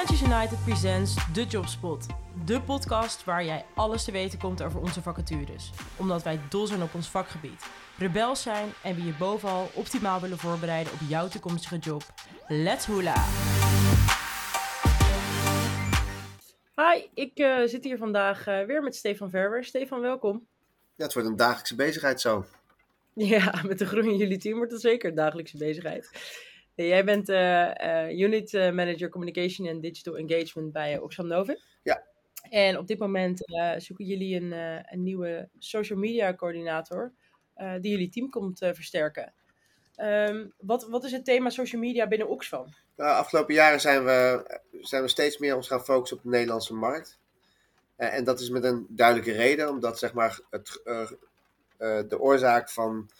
Freelancers United presents The Jobspot. De podcast waar jij alles te weten komt over onze vacatures. Omdat wij dol zijn op ons vakgebied, rebels zijn en we je bovenal optimaal willen voorbereiden op jouw toekomstige job. Let's hula! Hi, ik eh, zit hier vandaag eh, weer met Stefan Verwer. Stefan, welkom. Ja, het wordt een dagelijkse bezigheid zo. Ja, met de groei in jullie team wordt het zeker een dagelijkse bezigheid. Jij bent uh, Unit Manager Communication en Digital Engagement bij Oxfam Novin. Ja. En op dit moment zoeken jullie een, een, nieuwe social media coördinator die jullie team komt versterken. Um, wat, wat is het thema social media binnen Oxfam? De afgelopen jaren zijn we, zijn we steeds meer ons gaan focussen op de Nederlandse markt. en dat is met een duidelijke reden, omdat zeg maar, het, de oorzaak van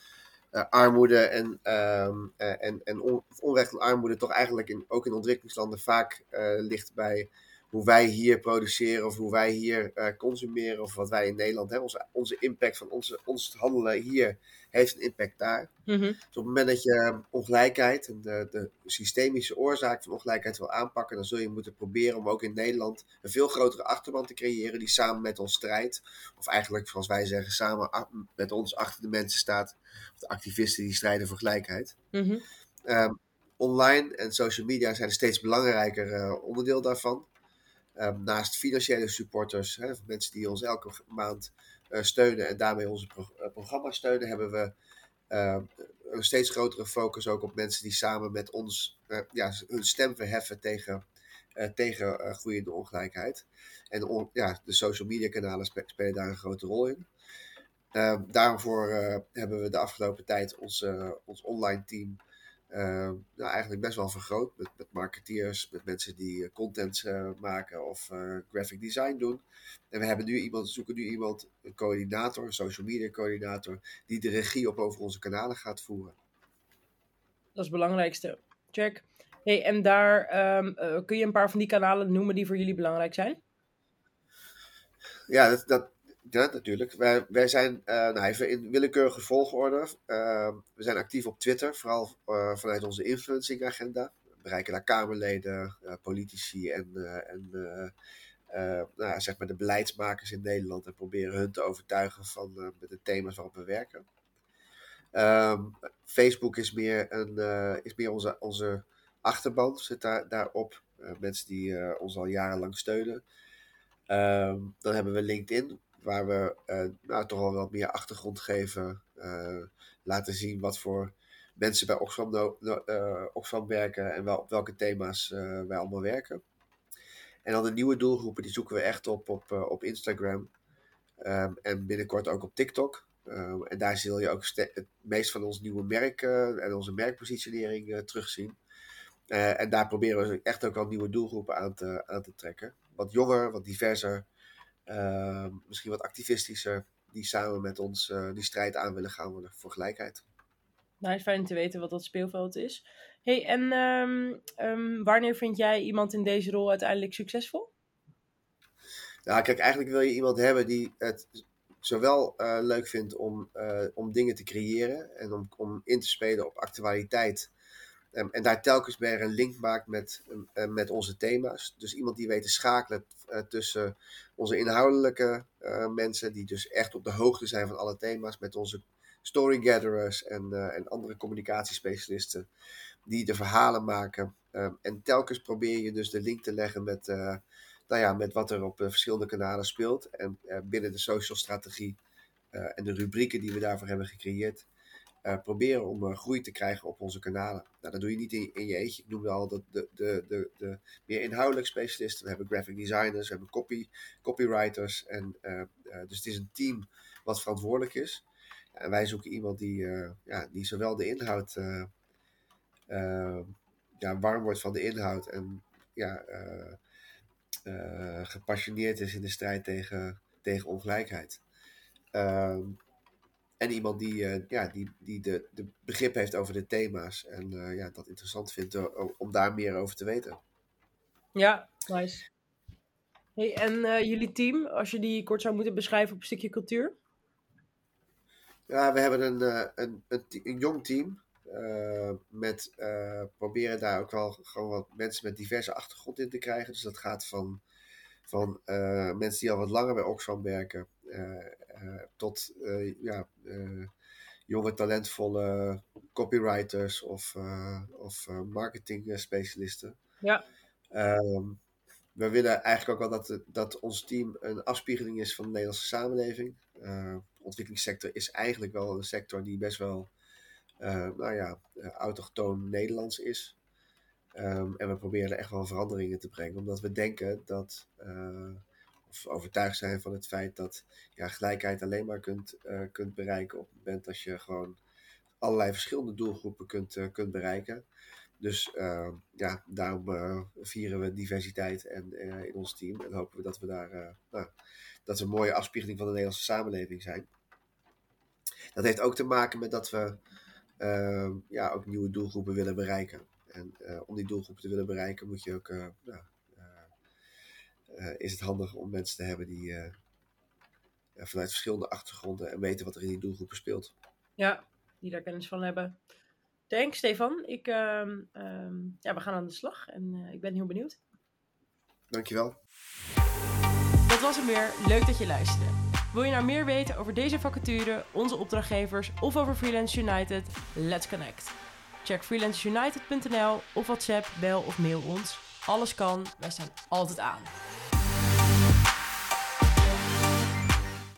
armoede en, uh, en, en on, onrecht en armoede toch eigenlijk in, ook in ontwikkelingslanden vaak uh, ligt bij hoe wij hier produceren of hoe wij hier uh, consumeren of wat wij in Nederland hebben. Onze, onze impact van onze, ons handelen hier heeft een impact daar. Mm-hmm. Dus op het moment dat je ongelijkheid en de, de systemische oorzaak van ongelijkheid wil aanpakken, dan zul je moeten proberen om ook in Nederland een veel grotere achterban te creëren die samen met ons strijdt. Of eigenlijk, zoals wij zeggen, samen met ons achter de mensen staat. Of de activisten die strijden voor gelijkheid. Mm-hmm. Um, online en social media zijn een steeds belangrijker uh, onderdeel daarvan. Um, naast financiële supporters, hè, mensen die ons elke maand uh, steunen en daarmee onze pro uh, programma's steunen, hebben we uh, een steeds grotere focus ook op mensen die samen met ons ja, hun stem verheffen tegen, tegen groeiende ongelijkheid. En ja, de social media kanalen spe spelen daar een grote rol in. Ehm, daarvoor hebben we de afgelopen tijd ons, ons online team uh, nou, eigenlijk best wel vergroot. Met, met marketeers, met mensen die uh, content uh, maken of graphic design doen. En we hebben nu iemand, zoeken nu iemand, een coördinator, een social media coördinator, die de regie op over onze kanalen gaat voeren. Dat is het belangrijkste. Check. Hey, en daar um, kun je een paar van die kanalen noemen die voor jullie belangrijk zijn? Ja, dat, dat, ja, natuurlijk. Wij, wij zijn uh, nou even in willekeurige volgorde. Uh, we zijn actief op Twitter, vooral uh, vanuit onze influencing agenda. We bereiken daar Kamerleden, politici en, en nou, zeg maar de beleidsmakers in Nederland en proberen hun te overtuigen van de thema's waarop we werken. Um, Facebook is meer, een, is meer onze, onze achterban, zit daar, daarop. mensen die ons al jarenlang steunen. Um, dan hebben we LinkedIn, waar we uh, nou, toch wel wat meer achtergrond geven, uh, laten zien wat voor mensen bij Oxfam, no, uh, Oxfam werken en wel, op welke thema's wij allemaal werken. En dan de nieuwe doelgroepen, die zoeken we echt op op, op Instagram um, en binnenkort ook op TikTok. Um, en daar zul je ook het meest van ons nieuwe merk en onze merkpositionering terugzien. en daar proberen we echt ook al nieuwe doelgroepen aan te, aan te trekken. Wat jonger, wat diverser, uh, misschien wat activistischer, die samen met ons uh, die strijd aan willen gaan voor gelijkheid. Nou, is fijn te weten wat dat speelveld is. hey, en um, um, wanneer vind jij iemand in deze rol uiteindelijk succesvol? Nou, kijk, eigenlijk wil je iemand hebben die het zowel uh, leuk vindt om, uh, om dingen te creëren en om, om in te spelen op actualiteit. Um, en daar telkens weer een link maakt met, uh, met onze thema's. Dus iemand die weet te schakelen uh, tussen onze inhoudelijke uh, mensen, die dus echt op de hoogte zijn van alle thema's, met onze story gatherers en, en andere communicatiespecialisten, die de verhalen maken. En telkens probeer je dus de link te leggen met, nou ja, met wat er op verschillende kanalen speelt. En binnen de social strategie en de rubrieken die we daarvoor hebben gecreëerd uh, proberen om uh, groei te krijgen op onze kanalen. Nou, dat doe je niet in, je eentje. Ik noemde al de, de, de, de, de meer inhoudelijk specialisten. We hebben graphic designers, we hebben copy, copywriters. En, uh, dus het is een team wat verantwoordelijk is. En wij zoeken iemand die, ja, die zowel de inhoud ja, warm wordt van de inhoud en ja, gepassioneerd is in de strijd tegen, tegen ongelijkheid. Ehm, en iemand die, uh, ja, die, die de, de begrip heeft over de thema's. En uh, ja, dat interessant vindt uh, om daar meer over te weten. Ja, nice. Hey, en jullie team, als je die kort zou moeten beschrijven op een stukje cultuur? Ja, we hebben een, een, een, een jong team. met proberen daar ook wel gewoon wat mensen met diverse achtergrond in te krijgen. Dus dat gaat van, van mensen die al wat langer bij Oxfam werken, tot ja, jonge talentvolle copywriters of, of marketing specialisten. Ja. Ehm, we willen eigenlijk ook wel dat, dat ons team een afspiegeling is van de Nederlandse samenleving. Uh, de ontwikkelingssector is eigenlijk wel een sector die best wel, uh, nou ja, autochtoon Nederlands is. Um, en we proberen er echt wel veranderingen te brengen, omdat we denken dat, of overtuigd zijn van het feit dat ja, gelijkheid alleen maar kunt, kunt bereiken op het moment als je gewoon allerlei verschillende doelgroepen kunt, kunt bereiken. Dus uh, ja, daarom vieren we diversiteit en, in ons team. En hopen we dat we daar nou, dat we een mooie afspiegeling van de Nederlandse samenleving zijn. Dat heeft ook te maken met dat we ja, ook nieuwe doelgroepen willen bereiken. En om die doelgroepen te willen bereiken moet je ook, nou, is het handig om mensen te hebben die vanuit verschillende achtergronden en weten wat er in die doelgroepen speelt. Ja, die daar kennis van hebben. Thanks, Stefan. Ik, uh, ja, we gaan aan de slag en uh, ik ben heel benieuwd. Dankjewel. Dat was hem weer. Leuk dat je luisterde. Wil je nou meer weten over deze vacature, onze opdrachtgevers of over Freelance United? Let's connect. Check freelanceunited.nl of WhatsApp, bel of mail ons. Alles kan, wij staan altijd aan.